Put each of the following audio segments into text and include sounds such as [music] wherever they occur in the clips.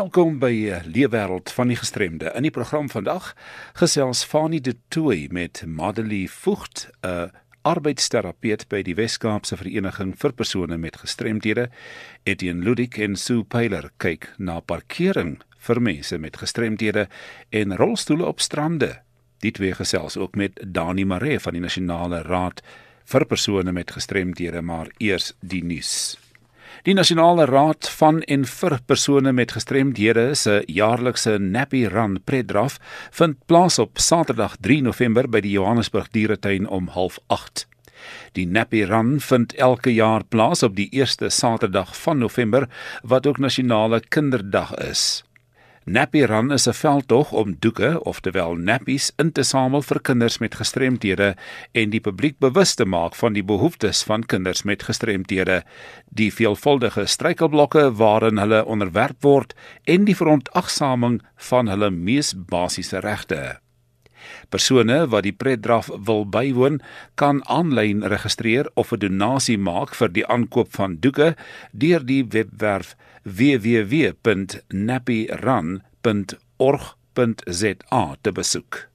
Welkom by eh, Leefwêreld van die Gestremde. In die program vandag gesels Fanie De Tooy met Madelie Vogt, 'n arbeidsterapeut by die Wes-Kaapse Vereniging vir persone met gestremdhede. Etienne Ludik en Sue Pyler kyk na parkering vir mense met gestremdhede en rolstoele op strande. Die twee gesels ook met Dani Maree van die Nasionale Raad vir persone met gestremdhede, maar eers die nuus. Die Nasionale Raad van en vir persone met gestremdhede se jaarlikse Nappy Run Predraf vind plaas op Saterdag 3 November by die Johannesburg Dieretuin om 08:30. Die Nappy Run vind elke jaar plaas op die eerste Saterdag van November wat ook nasionale kinderdag is. Nappy Run is 'n veldtog om doeke, oftewel nappies, in te samel vir kinders met gestremthede en die publiek bewus te maak van die behoeftes van kinders met gestremthede, die veelvuldige struikelblokke waaraan hulle onderwerp word en die verontagsaming van hulle mees basiese regte. Persone wat die pretdraf wil bywoon, kan aanlyn registreer of 'n donasie maak vir die aankoop van doeke deur die webwerf www.nappyrun.org.za te besoek.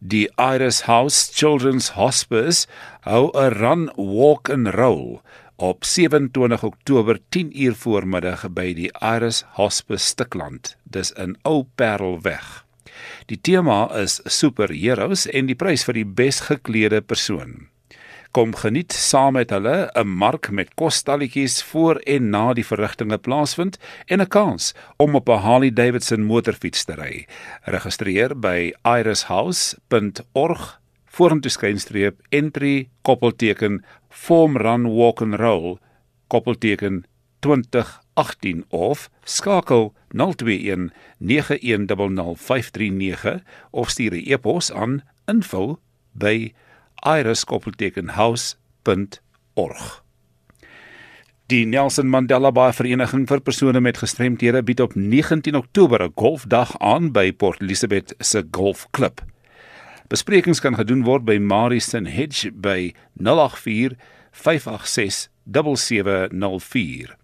Die Iris House Children's Hospice hou 'n run walk and roll op 27 Oktober 10 uur voormiddag by die Iris Hospice Stikland. Dis in Ou Parelweg. Die tema is superheroes en die prys vir die besgeklede persoon kom geniet saam met hulle 'n mark met kosstalletjies voor en na die verrigtinge plaasvind en 'n kans om op 'n Harley Davidson motorfiets te ry. Registreer by irishouse.org vorentoe skynstreep entry koppelteken form run walk and roll koppelteken 2018 of skakel 021 9100539 of stuur 'n e-pos aan info by iris.house.org. Die Nelson Mandela Bay Vereniging vir persone met gestremthede bied op 19 Oktober 'n golfdag aan by Port Elizabeth se golfklub. Besprekings kan gedoen word by Marison Hedge by 084 586 7704.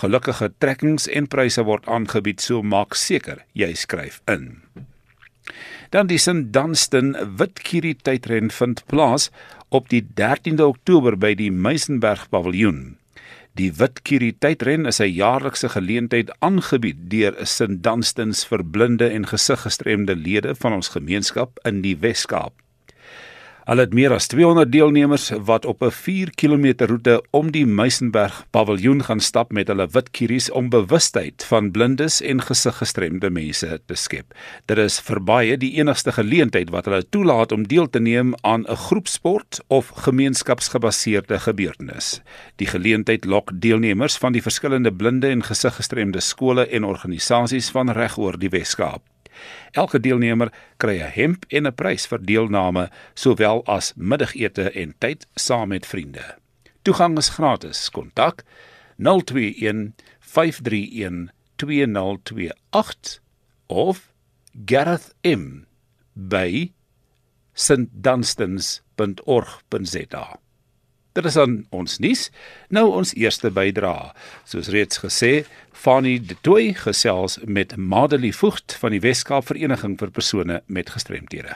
Gelukkige trekkings en pryse word aangebied, so maak seker jy skryf in. Dan die St Dunstan Witkieri tydren vind plaas op die 13de Oktober by die Meisenberg Paviljoen. Die Witkieri tydren is 'n jaarlikse geleentheid aangebied deur St Dunstans verblinde en gesiggestremde lede van ons gemeenskap in die Wes-Kaap. Hulle het meer as 200 deelnemers wat op 'n 4 km roete om die Meisenberg Paviljoen gaan stap met hulle wit kieries om bewustheid van blindes en gesiggestremde mense te skep. Dit is vir baie die enigste geleentheid wat hulle toelaat om deel te neem aan 'n groepsport of gemeenskapsgebaseerde gebeurtenis. Die geleentheid lok deelnemers van die verskillende blinde en gesiggestremde skole en organisasies van regoor die Wes-Kaap. Elke deelnemer kry 'n hemp en 'n prys vir deelname, sowel as middagete en tyd saam met vriende. Toegang is gratis. Kontak 021 531 2028 of Gareth M by stdunstans.org.za. Dit is aan ons nuus. Nou ons eerste bydra. Soos reeds gesê, Fanny De Tooy gesels met Madelie Vogt van die Weskaap Vereniging vir persone met gestremthede.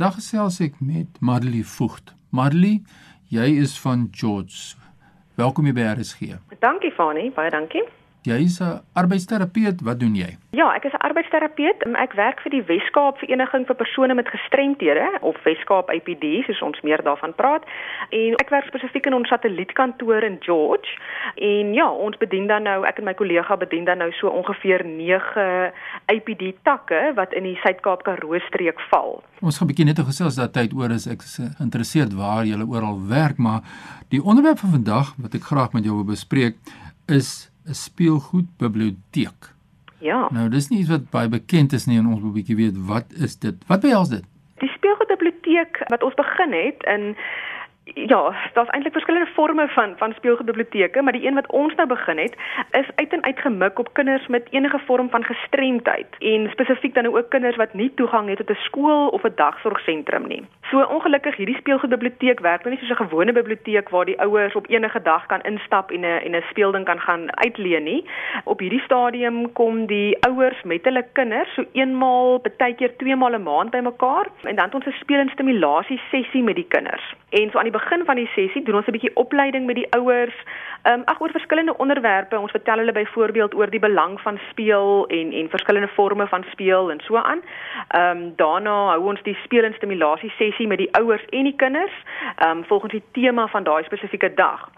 Dag gesels ek met Madelie Vogt. Madelie, jy is van George. Welkom hier by RSG. Dankie Fanny, baie dankie. Jy's 'n arbeidsterapeut, wat doen jy? Ja, ek is 'n arbeidsterapeut. Ek werk vir die Wes-Kaap Vereniging vir persone met gestremthede of Wes-Kaap APD, soos ons meer daarvan praat. En ek werk spesifiek in ons satellietkantoor in George. En ja, ons bedien dan nou, ek en my kollega bedien dan nou so ongeveer 9 APD takke wat in die Suid-Kaap Karoo streek val. Ons gaan 'n bietjie net gesels dat tyd oor is. Ek is geïnteresseerd waar jy oral werk, maar die onderwerp van vandag wat ek graag met jou wil bespreek is 'n speelgoedbiblioteek. Ja. Nou dis nie iets wat baie bekend is nie en ons wil 'n bietjie weet wat is dit? Wat behels dit? Die speelgoedbiblioteek wat ons begin het in Ja, daar's eintlik verskillende forme van van speelgoedbiblioteke, maar die een wat ons nou begin het, is uit en uit gemik op kinders met enige vorm van gestremdheid en spesifiek dan ook kinders wat nie toegang het tot 'n skool of 'n dagsorgsentrum nie. So ongelukkig hierdie speelgoedbiblioteek werk nou nie soos 'n gewone biblioteek waar die ouers op enige dag kan instap en 'n en 'n speelding kan gaan uitleen nie. Op hierdie stadium kom die ouers met hulle kinders so eenmaal, baie keer twee maal 'n maand bymekaar en dan het ons 'n speel en stimulasie sessie met die kinders. En so aan die begin van die sessie doen ons 'n bietjie opleiding met die ouers. Ehm um, ag oor verskillende onderwerpe. Ons vertel hulle byvoorbeeld oor die belang van speel en en verskillende forme van speel en so aan. Ehm um, daarna hou ons die speel en stimulasie sessie met die ouers en die kinders, ehm um, volgens die tema van daai spesifieke dag.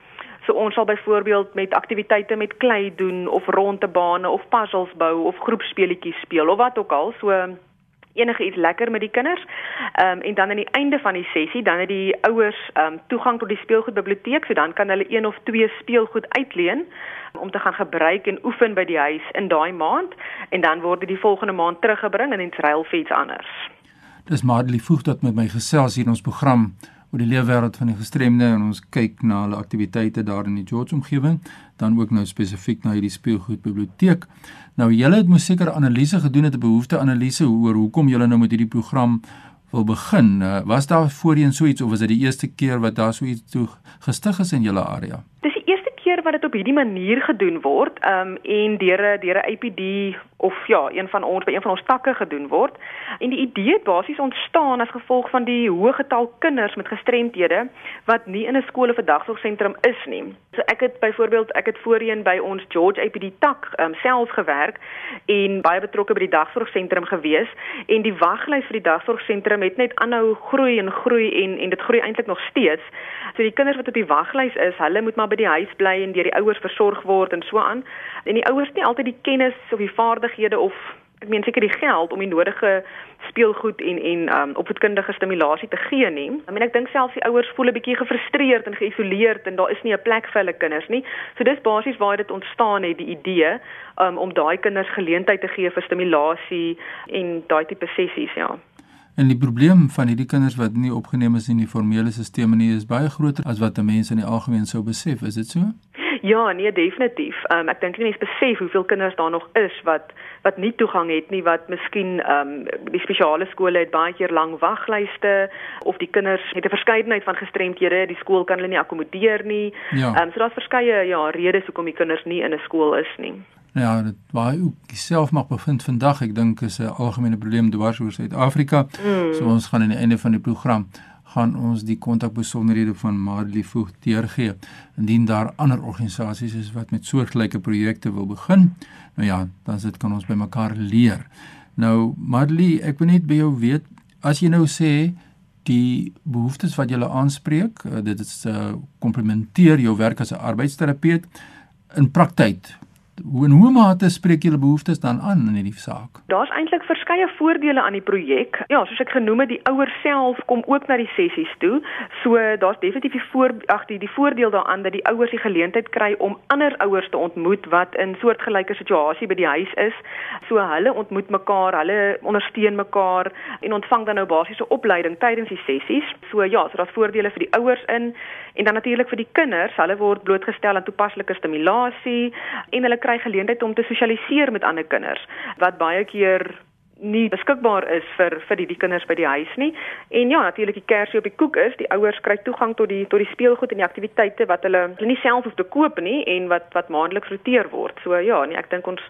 So ons sal byvoorbeeld met aktiwiteite met klei doen of rondtebane of puzzles bou of groepspeletjies speel of wat ook al. So enige iets lekker met die kinders. Ehm um, en dan aan die einde van die sessie dan het die ouers ehm um, toegang tot die speelgoedbiblioteek, so dan kan hulle een of twee speelgoed uitleen om te gaan gebruik en oefen by die huis in daai maand en dan word dit die volgende maand teruggebring en in ruil vir iets anders. Dis Madeli voeg dat met my gesels hier in ons program oor die leefwêreld van die gestremde en ons kyk na hulle aktiwiteite daar in die George omgewing, dan ook nou spesifiek na hierdie speelgoed biblioteek. Nou julle het mos seker analise gedoen het 'n behoefte analise oor hoekom julle nou met hierdie program wil begin. Uh, was daar voorheen so iets of was dit die eerste keer wat daar so iets toe gestig is in julle area? Dis die eerste keer wat dit op hierdie manier gedoen word, ehm um, en deur 'n deur 'n APD of ja, een van ons by een van ons takke gedoen word. En die idee het basies ontstaan as gevolg van die hoë getal kinders met gestremthede wat nie in 'n skool of 'n dagsorgsentrum is nie. So ek het byvoorbeeld ek het voorheen by ons George APD tak um, self gewerk en baie betrokke by die dagsorgsentrum gewees en die waglys vir die dagsorgsentrum het net aanhou groei en groei en en dit groei eintlik nog steeds. So die kinders wat op die waglys is, hulle moet maar by die huis bly en deur die ouers versorg word en so aan. En die ouers het nie altyd die kennis of die vaardighede vaardighede of ek meen seker die geld om die nodige speelgoed en en um opvoedkundige stimulasie te gee nie. I mean ek dink selfs die ouers voel 'n bietjie gefrustreerd en geïsoleerd en daar is nie 'n plek vir hulle kinders nie. So dis basies waar dit ontstaan het die idee um om daai kinders geleentheid te gee vir stimulasie en daai tipe sessies ja. En die probleem van hierdie kinders wat nie opgeneem is in die formele stelsel nie is baie groter as wat mense in die algemeen sou besef, is dit so? Ja, nee definitief. Um, ek dink nie mense besef hoeveel kinders daar nog is wat wat nie toegang het nie, wat miskien ehm um, die spesiale skole het baie keer lang waglyste of die kinders het 'n verskeidenheid van gestremthede, die skool kan hulle nie akkommodeer nie. Ehm ja. um, so daar's verskeie ja redes hoekom die kinders nie in 'n skool is nie. Ja, dit waar ek self mag bevind vandag, ek dink is 'n algemene probleem dwars oor Suid-Afrika. Mm. So ons gaan aan die einde van die program gaan ons die kontakbesonderhede van Madeli Voog deurgee. Indien daar ander organisasies is wat met soortgelyke projekte wil begin, nou ja, dan sit kan ons by mekaar leer. Nou Madeli, ek wil net by jou weet, as jy nou sê die behoeftes wat jy aanspreek, eh, dit is 'n uh, komplementeer jou werk as 'n arbeidsterapeut in praktyk hoe en hoe mate spreek julle behoeftes dan aan in hierdie saak? Daar's eintlik verskeie voordele aan die projek. Ja, soos ek genoem het, die ouers self kom ook na die sessies toe. So daar's definitief die voor ag die die voordeel daaraan dat die ouers die geleentheid kry om ander ouers te ontmoet wat in soortgelyke situasie by die huis is. So hulle ontmoet mekaar, hulle ondersteun mekaar en ontvang dan nou basiese opleiding tydens die sessies. So ja, so daar's voordele vir die ouers in en dan natuurlik vir die kinders. Hulle word blootgestel aan toepaslike stimulasie en hulle kry geleentheid om te sosialiseer met ander kinders wat baie keer nie beskikbaar is vir vir die, die kinders by die huis nie. En ja, natuurlik die kersie op die koek is, die ouers kry toegang tot die tot die speelgoed en die aktiwiteite wat hulle hulle nie self hoef te koop nie en wat wat maandeliks roteer word. So ja, nee, ek dink ons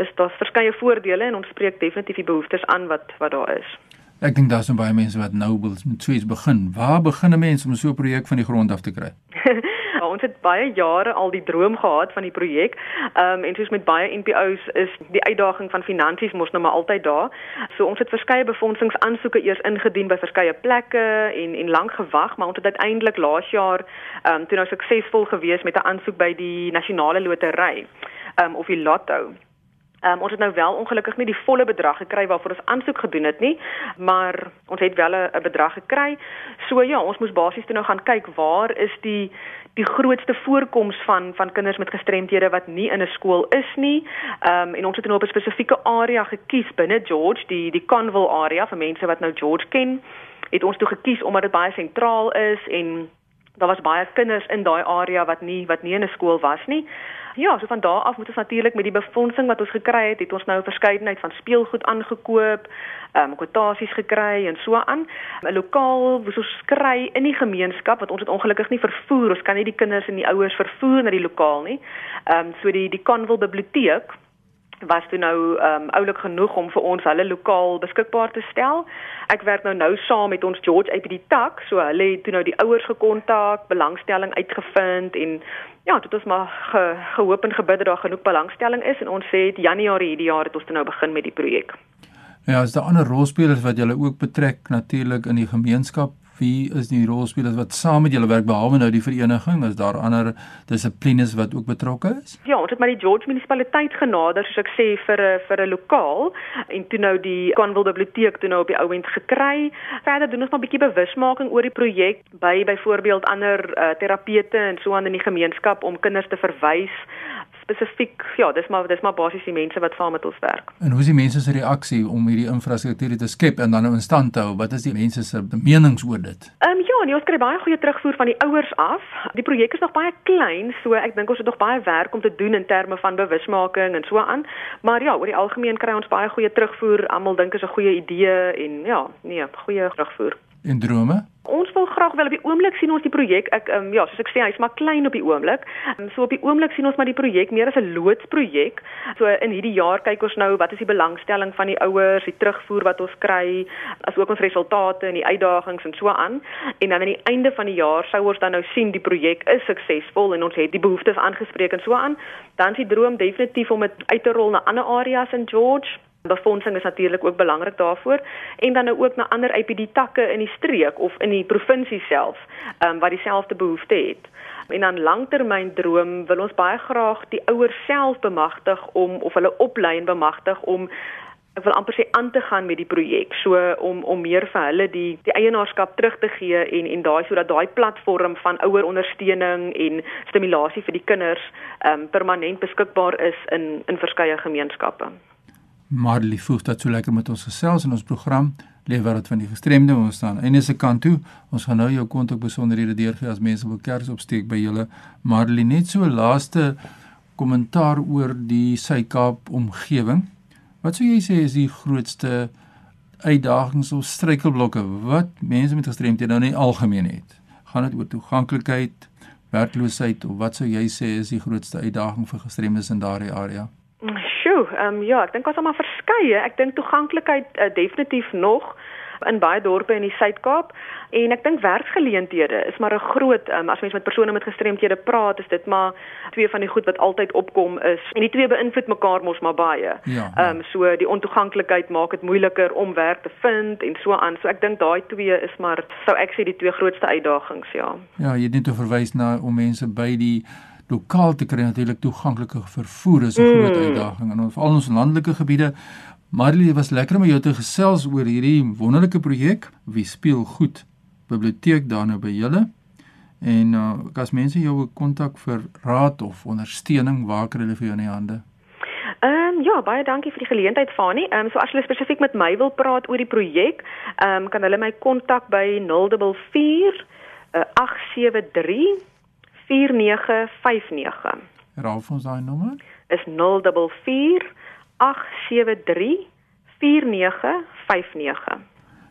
dis daar's verskeie voordele en ons spreek definitief die behoeftes aan wat wat daar is. Ek dink daar's baie mense wat nou wil met so iets begin. Waar begin 'n mens om so 'n projek van die grond af te kry? [laughs] ons het baie jare al die droom gehad van die projek. Ehm um, en soos met baie NPO's is die uitdaging van finansies mos nou maar altyd daar. So ons het verskeie befondingsaansoeke eers ingedien by verskeie plekke en en lank gewag, maar ons het uiteindelik laas jaar ehm um, toe nou suksesvol gewees met 'n aansoek by die nasionale lotery. Ehm um, of die lotto. Um, ons het nou wel ongelukkig nie die volle bedrag gekry waarvoor ons aansoek gedoen het nie, maar ons het wel 'n bedrag gekry. So ja, ons moes basies toe nou gaan kyk waar is die die grootste voorkoms van van kinders met gestremthede wat nie in 'n skool is nie. Ehm um, en ons het nou op 'n spesifieke area gekies binne George, die die Conville area vir mense wat nou George ken. Het ons toe gekies omdat dit baie sentraal is en Daar was baie kinders in daai area wat nie wat nie in 'n skool was nie. Ja, so van daar af moet ons natuurlik met die befondsing wat ons gekry het, het ons nou 'n verskeidenheid van speelgoed aangekoop, ehm um, kwotasies gekry en so aan. 'n Lokaal wat ons kry in die gemeenskap wat ons het ongelukkig nie vervoer, ons kan nie die kinders en die ouers vervoer na die lokaal nie. Ehm um, so die die Conville biblioteek was toe nou um, oulik genoeg om vir ons hulle lokaal beskikbaar te stel. Ek werk nou nou saam met ons George uit by die tak, so hulle het toe nou die ouers gekontak, belangstelling uitgevind en ja, dit is maar ge, gehoop en gebid dat daar genoeg belangstelling is en ons sê Januarie hierdie jaar het ons nou begin met die projek. Ja, is daar ander rolspelers wat julle ook betrek natuurlik in die gemeenskap wie is die rolspelers wat saam met julle werk behalwe nou die vereniging? Is daar ander dissiplines wat ook betrokke is? Ja ons het maar die George munisipaliteit genader soos ek sê vir 'n vir 'n lokaal. En toe nou die Conville biblioteek toe nou op die ou end gekry. Verder doen ons maar 'n bietjie bewusmaking oor die projek by byvoorbeeld ander uh, terapeute en so aan in die gemeenskap om kinders te verwys spesifiek ja, dis maar dis maar basies die mense wat saam met ons werk. En hoe is die mense se reaksie om hierdie infrastruktuur te skep en dan nou in stand te hou? Wat is die mense se menings oor dit? Ehm um, ja, nee, ons kry baie goeie terugvoer van die ouers af. Die projek is nog baie klein, so ek dink ons het nog baie werk om te doen in terme van bewusmaking en so aan. Maar ja, oor die algemeen kry ons baie goeie terugvoer. Almal dink dit is 'n goeie idee en ja, nee, goeie terugvoer. En drome? Ons wil graag wel op die oomblik sien ons die projek. Ek um, ja, soos ek sê, hy's maar klein op die oomblik. Um, so op die oomblik sien ons maar die projek meer as 'n loodsprojek. So in hierdie jaar kyk ons nou wat is die belangstelling van die ouers, die terugvoer wat ons kry, asook ons resultate en die uitdagings en so aan. En dan aan die einde van die jaar sou ons dan nou sien die projek is suksesvol en ons het die behoeftes aangespreek en so aan. Dan is die droom definitief om dit uit te rol na ander areas in George befondsing is natuurlik ook belangrik daarvoor en dan nou ook na ander IPD takke in die streek of in die provinsie self um, wat dieselfde behoefte het. En dan langtermyndroom wil ons baie graag die ouers self bemagtig om of hulle oplei en bemagtig om ek wil amper sê aan te gaan met die projek so om om meer vir hulle die die eienaarskap terug te gee en en daai sodat daai platform van ouer ondersteuning en stimulasie vir die kinders um, permanent beskikbaar is in in verskeie gemeenskappe. Marley voeg dat so lekker met ons gesels in ons program Leefwêreld van die gestremde ons staan en is se kant toe. Ons gaan nou jou kontak besonderhede deurgee as mense wil kers opsteek by julle. Marley net so laaste kommentaar oor die Suid-Kaap omgewing. Wat sou jy sê is die grootste uitdagings of struikelblokke wat mense met gestremdhede nou in algemeen het? Gaan dit oor toeganklikheid werkloosheid of wat sou jy sê is die grootste uitdaging vir gestremdes in daardie area Sjoe, ehm um, ja, ek dink ons het maar verskeie. Ek dink toeganklikheid uh, definitief nog in baie dorpe in die Suid-Kaap en ek dink werksgeleenthede is maar 'n groot um, as mens met persone met gestremthede praat is dit maar twee van die goed wat altyd opkom is en die twee beïnvloed mekaar mos maar baie. Ja, ja. Ehm ja. um, so die ontoeganklikheid maak dit moeiliker om werk te vind en so aan. So ek dink daai twee is maar sou ek sê die twee grootste uitdagings, ja. Ja, jy het net verwys na om mense by die lokaal te kry natuurlik toeganklike vervoer is 'n mm. groot uitdaging in ons al ons landelike gebiede. Marley was lekker om jou te gesels oor hierdie wonderlike projek. Wie speel goed? Biblioteek daar nou by julle. En uh, as mense jou wil kontak vir raad of ondersteuning, waar kry hulle vir jou in die hande? Ehm um, ja, baie dankie vir die geleentheid Fani. Ehm um, so as jy spesifiek met my wil praat oor die projek, ehm um, kan hulle my kontak by 044 uh, 873 4959. Herhaal vir ons daai nommer? Is 044 873 4959.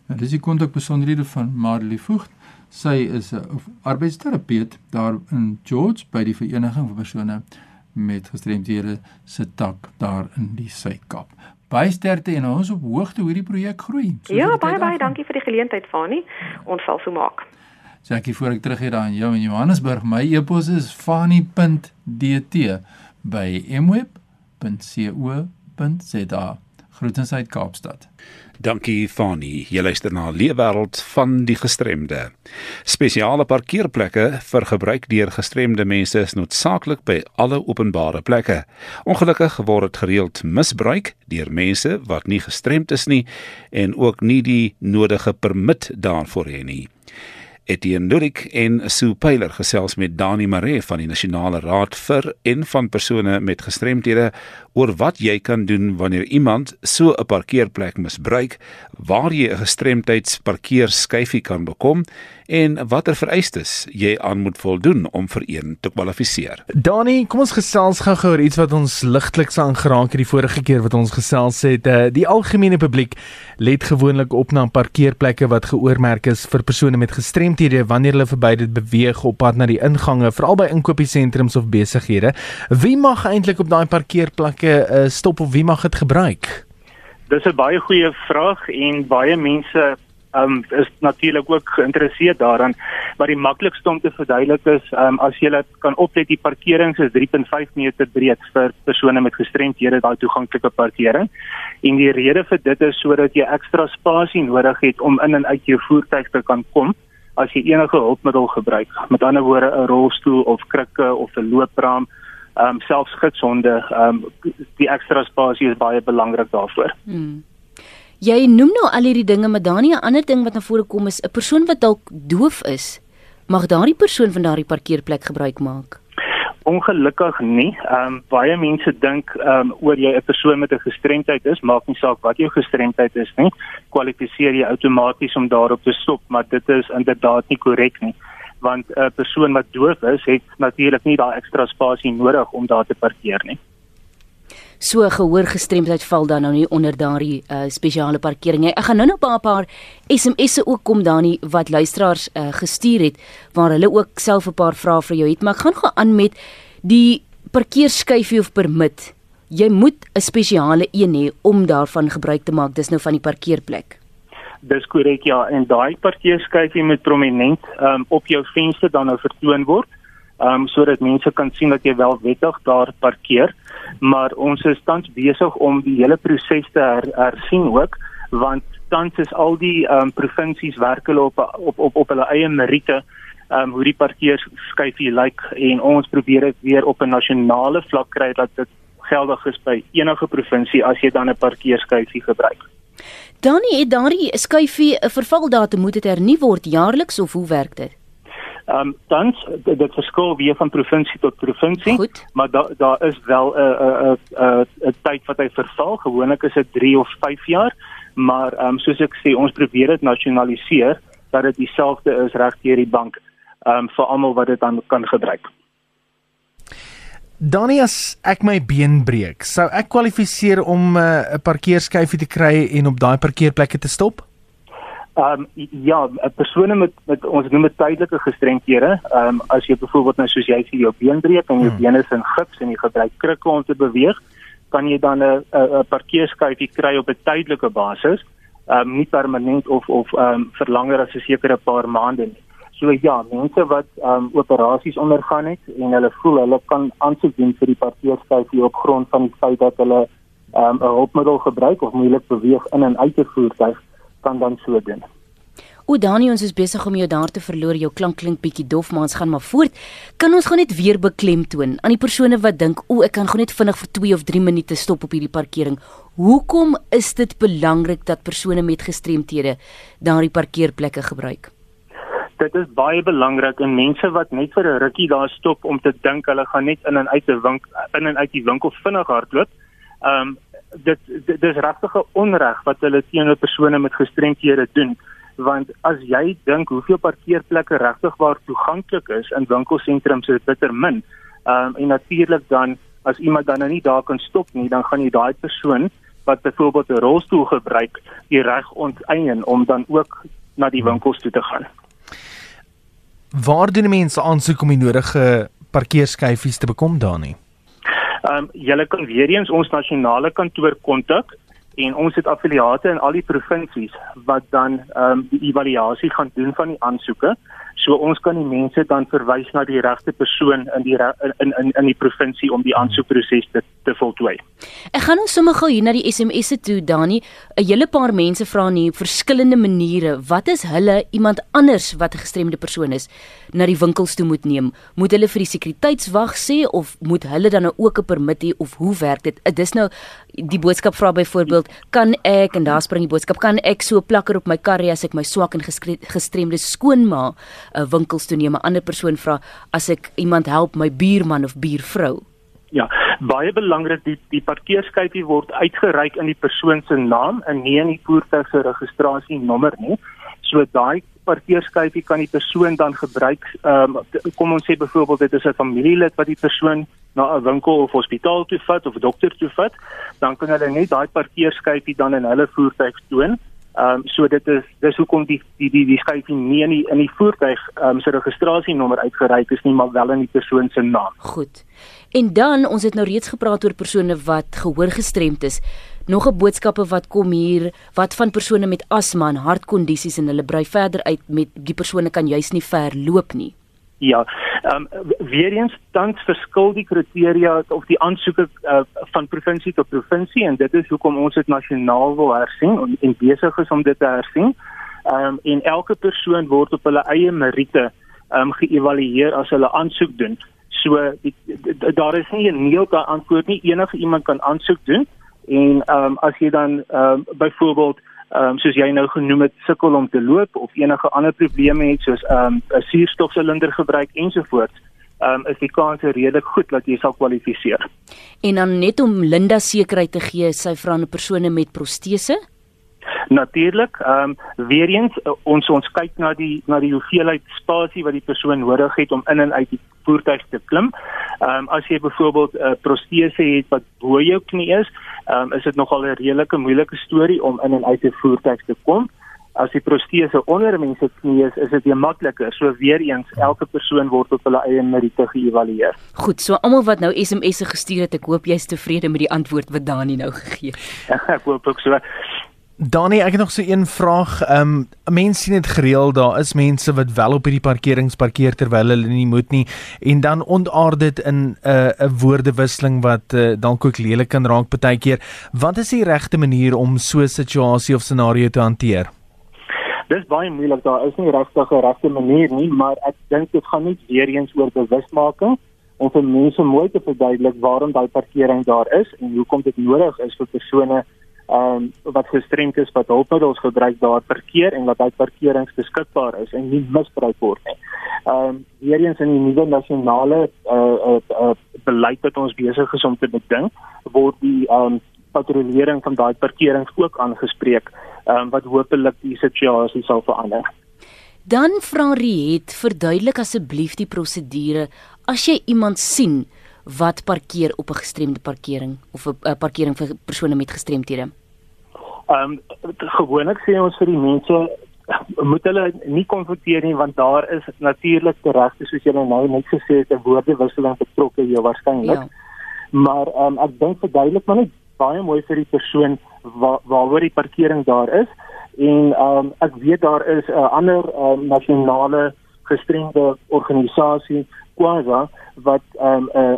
Nou dis die kontakbesonderhede van Marley Voogd. Sy is 'n arbeidsterapeut daar in George by die Vereniging vir persone met gestremdhede se tak daar in die Suid-Kaap. Baie sterkte en ons op hoogte hoe die projek groei. Ja, baie baie dankie vir die geleentheid, Fani. Ons sal so maak. Jackie voor ek teruggaan daar in jou in Johannesburg. My e-pos is fani.dt by mweb.co.za. Groetens uit Kaapstad. Dankie Fani. Jy luister na Leefwêreld van die gestremde. Spesiale parkeerplekke vir gebruik deur gestremde mense is noodsaaklik by alle openbare plekke. Ongelukkig word dit gereeld misbruik deur mense wat nie gestremd is nie en ook nie die nodige permit daarvoor het nie. Etienne Lurik en Sue Pyler gesels met Dani Maree van die Nasionale Raad vir en van persone met gestremthede oor wat jy kan doen wanneer iemand so 'n parkeerplek misbruik, waar jy 'n gestremdheidsparkeerskyfie kan bekom en watter vereistes jy aan moet voldoen om vir een te kwalifiseer. Dani, kom ons gesels gou-gou oor iets wat ons ligtliks aangeraak het die vorige keer wat ons gesels het. Uh, die algemene publiek let gewoonlik op na parkeerplekke wat geoormerk is vir persone met gestremthede wanneer hulle verby dit beweeg op pad na die ingange, veral by inkopiesentrums of besighede. Wie mag eintlik op daai parkeerplekke uh, stop of wie mag dit gebruik? Dis 'n baie goeie vraag en baie mense um is natuurlik ook geïnteresseerd daaraan. Maar die maklikste om te verduidelik is um as jy kan oplet die parkering is 3.5 meter breed vir persone met gestremthede daai toeganklike parkering. En die rede vir dit is sodat jy ekstra spasie nodig het om in en uit jou voertuig te kan kom as jy enige hulpmiddel gebruik. Met ander woorde 'n rolstoel of krikke of 'n loopraam ehm um, selfs gidshonde ehm um, die ekstra spasie is baie belangrik daarvoor. Hmm. Jy noem nou al hierdie dinge, maar dan 'n ander ding wat na vore kom is 'n persoon wat dalk doof is, mag daardie persoon van daardie parkeerplek gebruik maak. Ongelukkig nie. Ehm um, baie mense dink ehm um, oor jy 'n persoon met 'n gestremdheid is, maak nie saak wat jou gestremdheid is nie, kwalifiseer jy outomaties om daarop te stop, maar dit is inderdaad nie korrek nie want 'n persoon wat doof is, het natuurlik nie daai ekstra spasie nodig om daar te parkeer nie. So gehoorgestremdheid val dan nou nie onder daardie uh, spesiale parkering nie. Ek gaan nou nog 'n paar SMS'e ook kom dan nie wat luisteraars uh, gestuur het waar hulle ook self 'n paar vrae vir jou het, maar ek gaan gaan aan met die parkeerskyfie of permit. Jy moet 'n spesiale een hê om daarvan gebruik te maak. Dis nou van die parkeerplek. Dis korrek ja en daai parkeerskyfie moet prominent um, op jou venster dan nou vertoon word. Ehm um, sodat mense kan sien dat jy wel wettig daar parkeer. Maar ons is tans besig om die hele proses te her, hersien ook want tans is al die um, provinsies werk hulle op op op op hulle eie meriete um, hoe die parkeerskyfie lyk en ons probeer dit weer op 'n nasionale vlak kry dat dit geldig is by enige provinsie as jy dan 'n parkeerskyfie gebruik. Danny, het daardie skuifie 'n vervaldatum moet dit hernu word jaarliks of hoe werk dit? Ehm um, dan dit, dit verskil weer van provinsie tot provinsie, Goed. maar daar daar is wel 'n 'n 'n 'n tyd wat hy verval. Gewoonlik is dit 3 of 5 jaar, maar ehm um, soos ek sê, ons probeer dit nasionaliseer dat dit dieselfde is reg deur die bank ehm um, vir almal wat dit dan kan gebruik. Donnie as ek my been breek, sou ek kwalifiseer om uh, 'n uh, parkeerskyfie te kry en op daai parkeerplekke te stop? Ehm um, ja, 'n persoon met met ons noem dit tydelike gestremthede. Ehm um, as jy byvoorbeeld nou soos jy sê jou been breek en jou hmm. bene is in gips en jy gebruik krikke om te beweeg, kan jy dan 'n 'n parkeerskyfie kry op 'n tydelike basis. Ehm um, nie permanent of of ehm um, vir langer as 'n sekere paar maande nie. So ja, mense wat um, operasies ondergaan het en hulle voel hulle kan aansoek doen vir die parkeerskafie op grond van die feit dat hulle um, 'n hulpmiddel gebruik of moeilik beweeg in en uit 'n voertuig kan dan so doen. O Dani, ons is besig om jou daar te verloor. Jou klank klink bietjie dof, maar ons gaan maar voort. Kan ons gou net weer beklemtoon aan die persone wat dink, "O, ek kan gou net vinnig vir 2 of 3 minute stop op hierdie parkering." Hoekom is dit belangrik dat persone met gestremthede daardie parkeerplekke gebruik? Dit is baie belangrik en mense wat net vir 'n rukkie daar stop om te dink hulle gaan net in en uit 'n winkel in en uit die winkel vinnig hardloop. Ehm um, dit, dit dis regtig 'n onreg wat hulle teenoor persone met gestremthede doen want as jy dink hoeveel parkeerplekke regtig waar toeganklik is in winkelsentrums is bitter min. Ehm um, en natuurlik dan as iemand dan nou nie daar kan stop nie, dan gaan jy daai persoon wat byvoorbeeld 'n rolstoel gebruik, die reg onteien om dan ook na die winkels toe te gaan. Waar doen mense aansoek om die nodige parkeerskyfies te bekom daar nie? Ehm um, julle kan weer eens ons nasionale kantoor kontak en ons het affiliate in al die provinsies wat dan ehm um, die evaluasie gaan doen van die aansoeke. So ons kan die mense dan verwys na die regte persoon in die in in in die provinsie om die aansoekproses te te voltooi. Ek gaan nou sommer gou hier na die SMS'e toe Dani. 'n Hele paar mense vra nie op verskillende maniere. Wat is hulle iemand anders wat 'n gestremde persoon is na die winkels toe moet neem? Moet hulle vir die sekuriteitswag sê of moet hulle dan nou ook 'n permit hê of hoe werk dit? Dis nou die boodskap vra byvoorbeeld, kan ek en daar spring die boodskap, kan ek so plakker op my kar hê as ek my swak en gestremde skoonma 'n uh, winkels toe neem? 'n Ander persoon vra as ek iemand help my buurman of buurvrou. Ja, baie belangrik die die parkeerskyfie word uitgereik in die persoon se naam en nie in die voertuig se registrasienommer nie. So daai parkeerskypie kan die persoon dan gebruik. Ehm um, kom ons sê byvoorbeeld dit is 'n familielid wat die persoon na 'n winkel of hospitaal toe vat of dokter toe vat, dan kan hulle net daai parkeerskypie dan in hulle voertuig toon. Ehm um, so dit is dis hoekom die die die, die skyfie nie in die in die voertuig ehm um, se registrasienommer uitgereik is nie, maar wel in die persoon se naam. Goed. En dan ons het nou reeds gepraat oor persone wat gehoor gestremd is. Nog 'n boodskappe wat kom hier, wat van persone met asma en hartkondisies en hulle brei verder uit met die persone kan juis nie ver loop nie. Ja, ehm um, weer eens tans verskil die kriteria of die aansoeke uh, van provinsie tot provinsie en dit is hoekom ons dit nasionaal wil hersien en, en besig is om dit te hersien. Ehm um, en elke persoon word op hulle eie meriete ehm um, geëvalueer as hulle aansoek doen. So die, die, daar is nie 'n neelke antwoord nie. Enige iemand kan aansoek doen en ehm um, as jy dan ehm um, byvoorbeeld ehm um, soos jy nou genoem het sukkel om te loop of enige ander probleme het soos ehm um, 'n suurstofsilinder gebruik ensovoorts ehm um, is die kans redelik goed dat jy sal kwalifiseer. En dan net om Linda sekerheid te gee, sy vra 'n persone met protese Natuurlik, ehm um, weer eens uh, ons ons kyk na die na die hoeveelheid spasie wat die persoon nodig het om in en uit die voertuig te klim. Ehm um, as jy byvoorbeeld 'n uh, protese het wat bo jou knie is, ehm um, is dit nogal 'n redelike moeilike storie om in en uit 'n voertuig te kom. As die protese onder mense knie is, is dit weer makliker. So weer eens, elke persoon word op hulle eie meriete geëvalueer. Goed, so almal wat nou SMS'e gestuur het, ek hoop jy's tevrede met die antwoord wat Dani nou gegee het. [laughs] Ek hoop ook so. Dani, ek het nog so 'n vraag. Ehm um, mense sien dit gereeld, daar is mense wat wel op hierdie parkerings parkeer terwyl hulle nie moet nie en dan ontaard dit in 'n uh, 'n woordewisseling wat uh, dalk ook lelik kan raak partykeer. Wat is die regte manier om so 'n situasie of scenario te hanteer? Dis baie moeilik. Daar is nie regtig 'n regte manier nie, maar ek dink dit gaan net weer eens oor bewusmaking om vir mense mooi te verduidelik waarom daai parkering daar is en hoekom dit nodig is vir persone um, wat gestremd is wat hulpmiddels gebruik daar parkeer en wat uit parkerings beskikbaar is en nie misbruik word nie. Ehm um, weer eens in die nuwe nasionale uh, uh, uh, beleid wat ons besig is om te beding, word die ehm um, patrollering van daai parkerings ook aangespreek, ehm um, wat hopelik die situasie sal verander. Dan vra Riet, verduidelik asseblief die prosedure as jy iemand sien wat parkeer op 'n gestremde parkering of 'n parkering vir persone met gestremthede? Ehm um, gewoonlik sê ons vir die mense moet hulle nie konfronteer nie want daar is natuurlik regte soos julle nou net gesê het 'n woordewisseling betrokke hier waarskynlik. Ja. Maar ehm um, ek dink verduidelik maar net baie mooi vir die persoon waar waaroor die parkering daar is en ehm um, ek weet daar is 'n uh, ander um, nasionale gestremde organisasie Kwaza wat 'n um,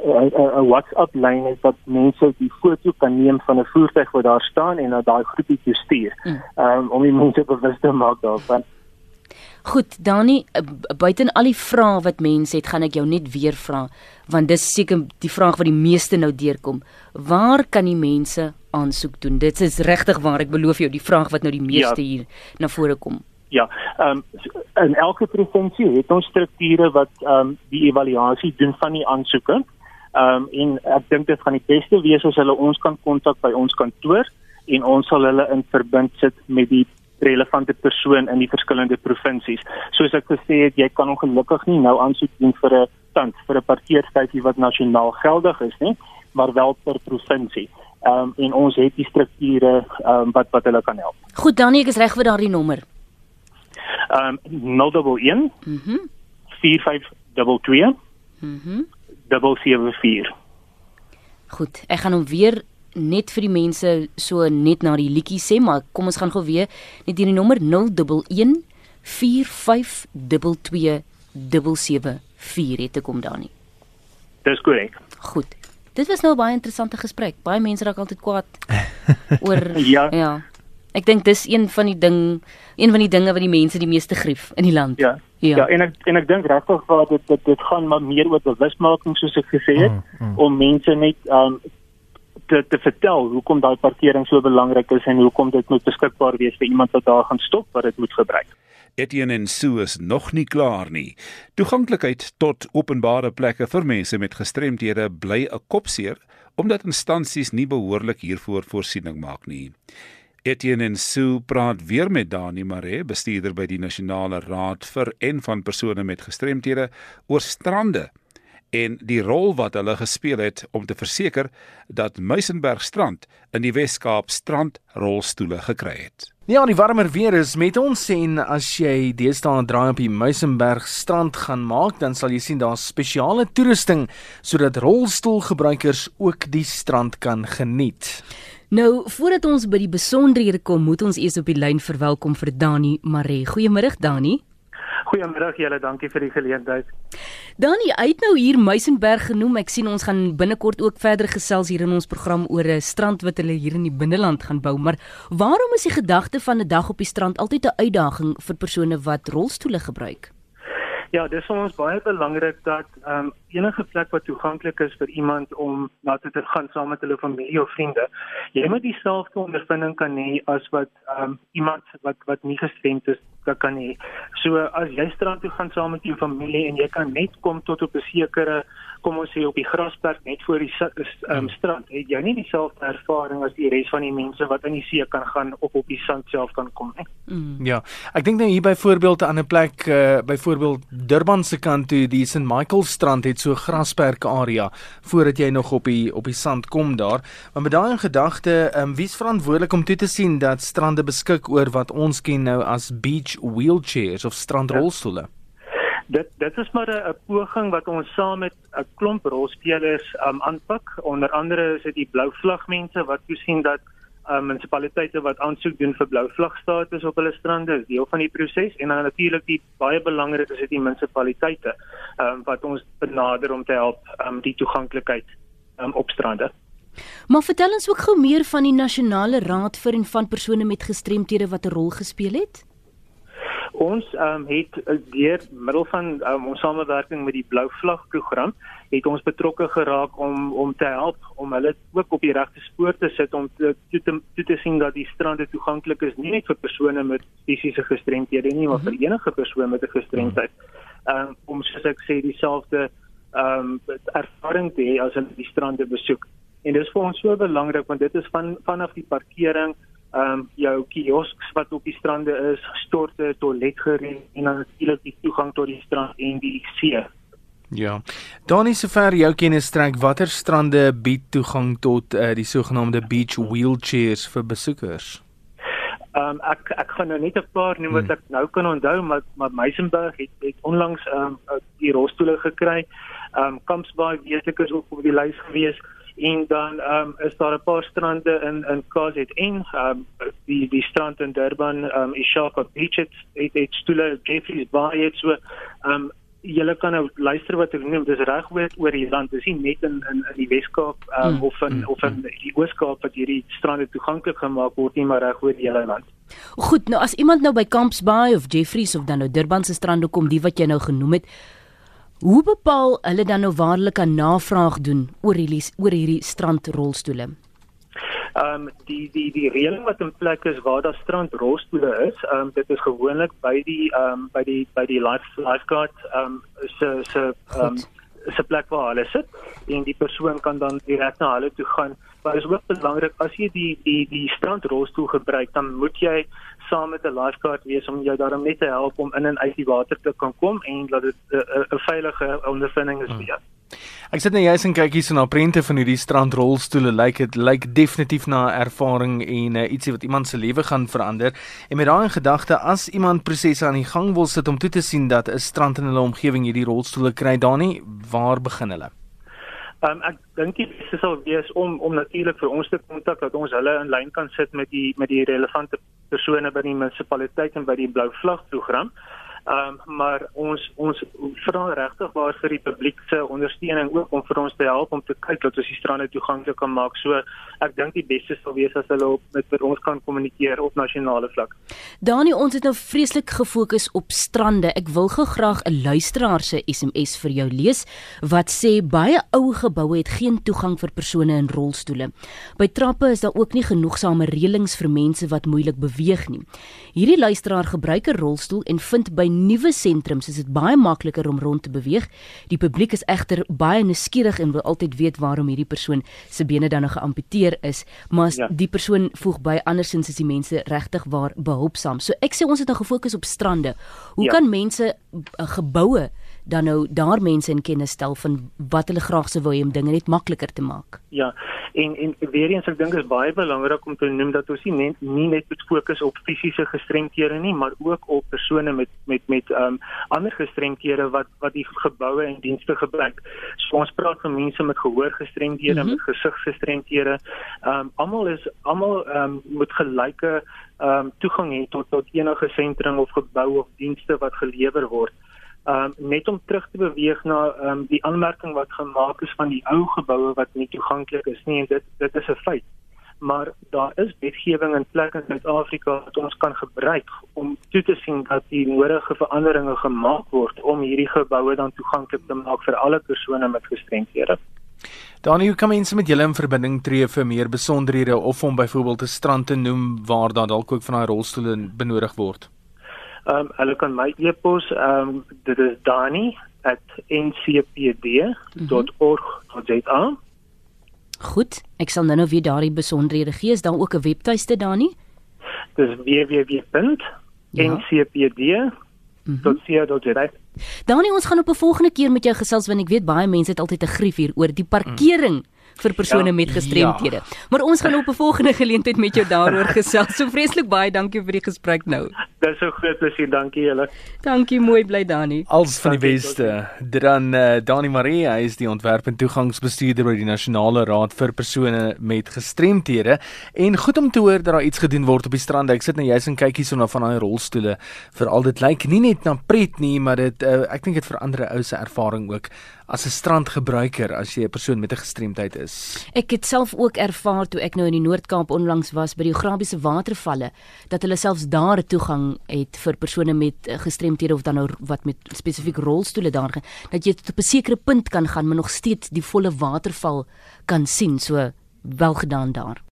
'n WhatsApp lyn het wat mense die foto kan neem van 'n voertuig wat daar staan en na daai groepie toe stuur. Mm. Um, om die mense bewus te maak daarvan. Goed, Dani, buiten al die vrae wat mense het, gaan ek jou net weer vra want dis seker die vraag wat die meeste nou deurkom. Waar kan die mense aansoek doen? Dit is regtig waar ek beloof jou die vraag wat nou die meeste ja. hier na vore kom. Ja, ehm um, in elke provinsie het ons strukture wat ehm um, die evaluasie doen van die aansoeke. Ehm um, en ek dink dit gaan die beste wees as hulle ons kan kontak by ons kantoor en ons sal hulle in verbind sit met die relevante persoon in die verskillende provinsies. Soos ek gesê het, jy kan ongelukkig nie nou aansoek doen vir 'n tand vir 'n parkeerstyfie wat nasionaal geldig is nie, maar wel per provinsie. Ehm um, en ons het die strukture ehm um, wat wat hulle kan help. Goed, Danie, ek is reg vir daardie nommer. Ehm um, 011 Mhm. 4522 Mhm. 774. Goed, ek gaan hom weer net vir die mense so net na die liedjie sê, maar kom ons gaan gou weer net hierdie nommer 011 4522 774 het te kom Dani. Dis korrek. Goed. Dit was nou 'n baie interessante gesprek. Baie mense raak altyd kwaad [laughs] oor ja. ja. Ek dink dis een van die ding, een van die dinge wat die mense die meeste grief in die land. Ja. Ja, ja en ek en ek dink regtig dat dit dit dit gaan maar meer oor bewusmaking soos ek gesê het mm, mm. om mense net um te te vertel hoekom daai parkering so belangrik is en hoekom dit moet beskikbaar wees vir iemand wat daar gaan stop wat dit moet gebruik. Etienne en Sue is nog nie klaar nie. Toeganklikheid tot openbare plekke vir mense met gestremthede bly 'n kopseer omdat instansies nie behoorlik hiervoor voorsiening maak nie. Etienne en Sue praat weer met Dani Maree, bestuurder by die Nasionale Raad vir en van persone met gestremthede oor strande en die rol wat hulle gespeel het om te verseker dat Muizenberg Strand in die Wes-Kaap strandrolstoele gekry het. Ja, die warmer weer is met ons en as jy deesdae 'n draai op die Muizenberg strand gaan maak, dan sal jy sien daar's spesiale toerusting sodat rolstoelgebruikers ook die strand kan geniet. Nou, voordat ons by die besonderhede kom, moet ons eers op die lyn verwelkom vir Dani Maree. Goeiemôre Dani. Goeiemôre julle, dankie vir die geleentheid. Dani, uit nou hier Muizenberg genoem. Ek sien ons gaan binnekort ook verder gesels hier in ons program oor 'n strand wat hulle hier in die binneland gaan bou. Maar waarom is die gedagte van 'n dag op die strand altyd 'n uitdaging vir persone wat rolstoele gebruik? Ja, dis vir ons baie belangrik dat ehm um, enige plek wat toeganklik is vir iemand om na toe te gaan saam met hulle familie of vriende, jy moet dieselfde ondervinding kan hê as wat ehm um, iemand wat wat nie gestremd is kan hê. So as jy strand toe gaan saam met jou familie en jy kan net kom tot op 'n sekere kom ons sê op die grasperk net voor die um, strand, het jy nie dieselfde ervaring as die res van die mense wat in die see kan gaan of op die sand self kan kom nie. Mm. Ja, ek dink nou hier byvoorbeeld 'n ander plek, uh, byvoorbeeld Durban se kant toe, die St Michael strand het so grasperk area voordat jy nog op die op die sand kom daar. Maar met daai in gedagte, um, wie's verantwoordelik om toe te sien dat strande beskik oor wat ons ken nou as beach wheelchairs of strandrolstoele? Ja. Dit dit is maar 'n poging wat ons saam met 'n klomp rolspelers um, aanpak. Onder andere is dit die blou vlag mense wat toesien dat um, munisipaliteite wat aansoek doen vir blou vlag status op hulle strande is deel van die proses en dan natuurlik die baie belangrik is dit die munisipaliteite um, wat ons benader om te help um, die toeganklikheid um, op strande. Maar vertel ons ook gou meer van die nasionale raad vir en van persone met gestremthede wat 'n rol gespeel het. Ons um, het eh, deur middel van um, ons samewerking met die Blou Vlag program het ons betrokke geraak om om te help om hulle ook op die regte spoor te sit om te toe te, toe te sien dat die strande toeganklik is nie net vir persone met fisiese gestremthede nie maar vir mhm. enige persoon met 'n gestremdheid. Um, om soos ek sê dieselfde ehm um, ervaring te hê as hulle die strande besoek. En dit is vir ons so belangrik want dit is van vanaf die parkering ehm um, jou kiosks wat op die strande is, storte, toiletgereed en dan natuurlik die toegang tot die strand en die see. Ja. Dan is sover jou kennis strek watter strande bied toegang tot uh, die sogenaamde beach wheelchairs vir besoekers? Ehm um, ek ek gaan nou net 'n paar noem wat hmm. ek nou kan onthou maar maar Meisenberg het het onlangs ehm um, die rolstoele gekry. Ehm um, Kampsbaai weet ek is ook op die lys gewees en dan ehm um, is daar 'n paar strande in in KZN ehm um, die die strand in Durban ehm um, Ishaka Beach het het, het stoele Jeffreys Bay het so ehm um, julle kan nou luister wat ek noem dis reg oor oor die land dis nie net in in in die Weskaap um, mm. of in mm. of in die Ooskaap wat hierdie strande toeganklik gemaak word nie maar reg oor die hele land. Goed nou as iemand nou by Camps Bay of Jeffreys of dan nou Durban se strande kom die wat jy nou genoem het Hoe bepaal hulle dan nou waarlik 'n navraag doen oor hierdie oor hierdie strandrolstoele? Ehm um, die die die reëling wat in plek is waar daar strandrolstoele is, ehm um, dit is gewoonlik by die ehm um, by die by die life lifeguard ehm um, se se ehm um, se plek waar hulle sit en die persoon kan dan direk na hulle toe gaan. Maar dit is ook belangrik as jy die die die strandrolstoel gebruik, dan moet jy saam met 'n lifeguard wees om jou daarmee net te help om in en uit die water te kan kom en dat dit 'n veilige ondervinding is vir jou. Ek sit net nou jous en kyk hier so na prente van hierdie strandrolstoele. Lyk dit lyk definitief na 'n ervaring en uh, ietsie wat iemand se lewe gaan verander. En met daai in gedagte, as iemand prosesse aan die gang wil sit om toe te sien dat 'n strand in hulle omgewing hierdie rolstoele kry, dan nie, waar begin hulle? Um, ek dink dit sal wees om om natuurlik vir ons te kontak dat ons hulle in lyn kan sit met die met die relevante persone by die munisipaliteit en by die blou vlag program. Ehm um, maar ons ons vra regtig waar vir die publiek se ondersteuning ook om vir ons te help om te kyk dat ons die strande toeganklik kan maak. So ek dink die beste sal wees as hulle op met met ons kan kommunikeer op nasionale vlak. Dani, ons het nou vreeslik gefokus op strande. Ek wil gou graag 'n luisteraar se SMS vir jou lees wat sê baie ou geboue het geen toegang vir persone in rolstoele. By trappe is daar ook nie genoegsame reëlings vir mense wat moeilik beweeg nie. Hierdie luisteraar gebruik 'n rolstoel en vind by nuwe sentrums is dit baie makliker om rond te beweeg. Die publiek is egter baie nuuskierig en wil altyd weet waarom hierdie persoon se bene dan nog geamputeer is, maar as Ja. die persoon voeg by andersins is die mense regtig waar behulpsaam. So ek sê ons het nou gefokus op strande. Hoe Ja. kan mense uh, geboue dan nou daar mense in kennis stel van wat hulle graag sou wou hê om dinge net makliker te maak? Ja, en en weer eens ek dink is baie belangrik om te noem dat ons nie net nie net moet fokus op fisiese gestremthede nie, maar ook op persone met met met ehm um, ander gestremthede wat wat die geboue en dienste gebruik. So ons praat van mense met gehoorgestremthede, mm. -hmm. met gesigsgestremthede. Ehm um, almal is almal ehm um, moet gelyke ehm um, toegang hê tot tot enige sentrum of gebou of dienste wat gelewer word. Um net om terug te beweeg na um die aanmerking wat gemaak is van die ou geboue wat nie toeganklik is nie en dit dit is 'n feit. Maar daar is wetgewing in plek in Suid-Afrika wat ons kan gebruik om toe te sien dat die nodige veranderinge gemaak word om hierdie geboue dan toeganklik te maak vir alle persone met gestremthede. Danie, hoe kan mense met julle in verbinding tree vir meer besonderhede of om byvoorbeeld 'n strand te noem waar daar dalk ook van daai rolstoele benodig word? Um hulle kan my e-pos um dit is dani@ncpd.org.za. Goed, ek sal nou nou weer daardie besonderhede gee. Is daar ook 'n webtuiste daar nie? Dis www.ncpd.co.za. Dani, ons gaan op 'n volgende keer met jou gesels want ek weet baie mense het altyd 'n grief hier oor die parkering vir persone Ja, met gestremthede. Maar ons gaan op 'n volgende [laughs] geleentheid met jou daaroor gesels. So vreeslik baie dankie vir die gesprek nou. Dis 'n groot plesier, dankie julle. Dankie, mooi bly Dani. Als van die beste. Dan uh, Dani Marie, hy is die ontwerp en toegangsbestuurder by die Nasionale Raad vir persone met gestremthede en goed om te hoor dat daar iets gedoen word op die strande. Ek sit nou juis en kyk hierso na van daai rolstoele. Veral dit lyk nie net na pret nie, maar dit uh, ek dink dit verander 'n ou se ervaring ook as 'n strandgebruiker as jy 'n persoon met 'n gestremdheid is. Ek het self ook ervaar toe ek nou in die Noord-Kaap onlangs was by die Grabiese watervalle dat hulle selfs daar toegang het vir persone met eh, gestremthede of dan nou wat met spesifiek rolstoele daar gaan dat jy tot op 'n sekere punt kan gaan maar nog steeds die volle waterval kan sien. So wel gedaan daar.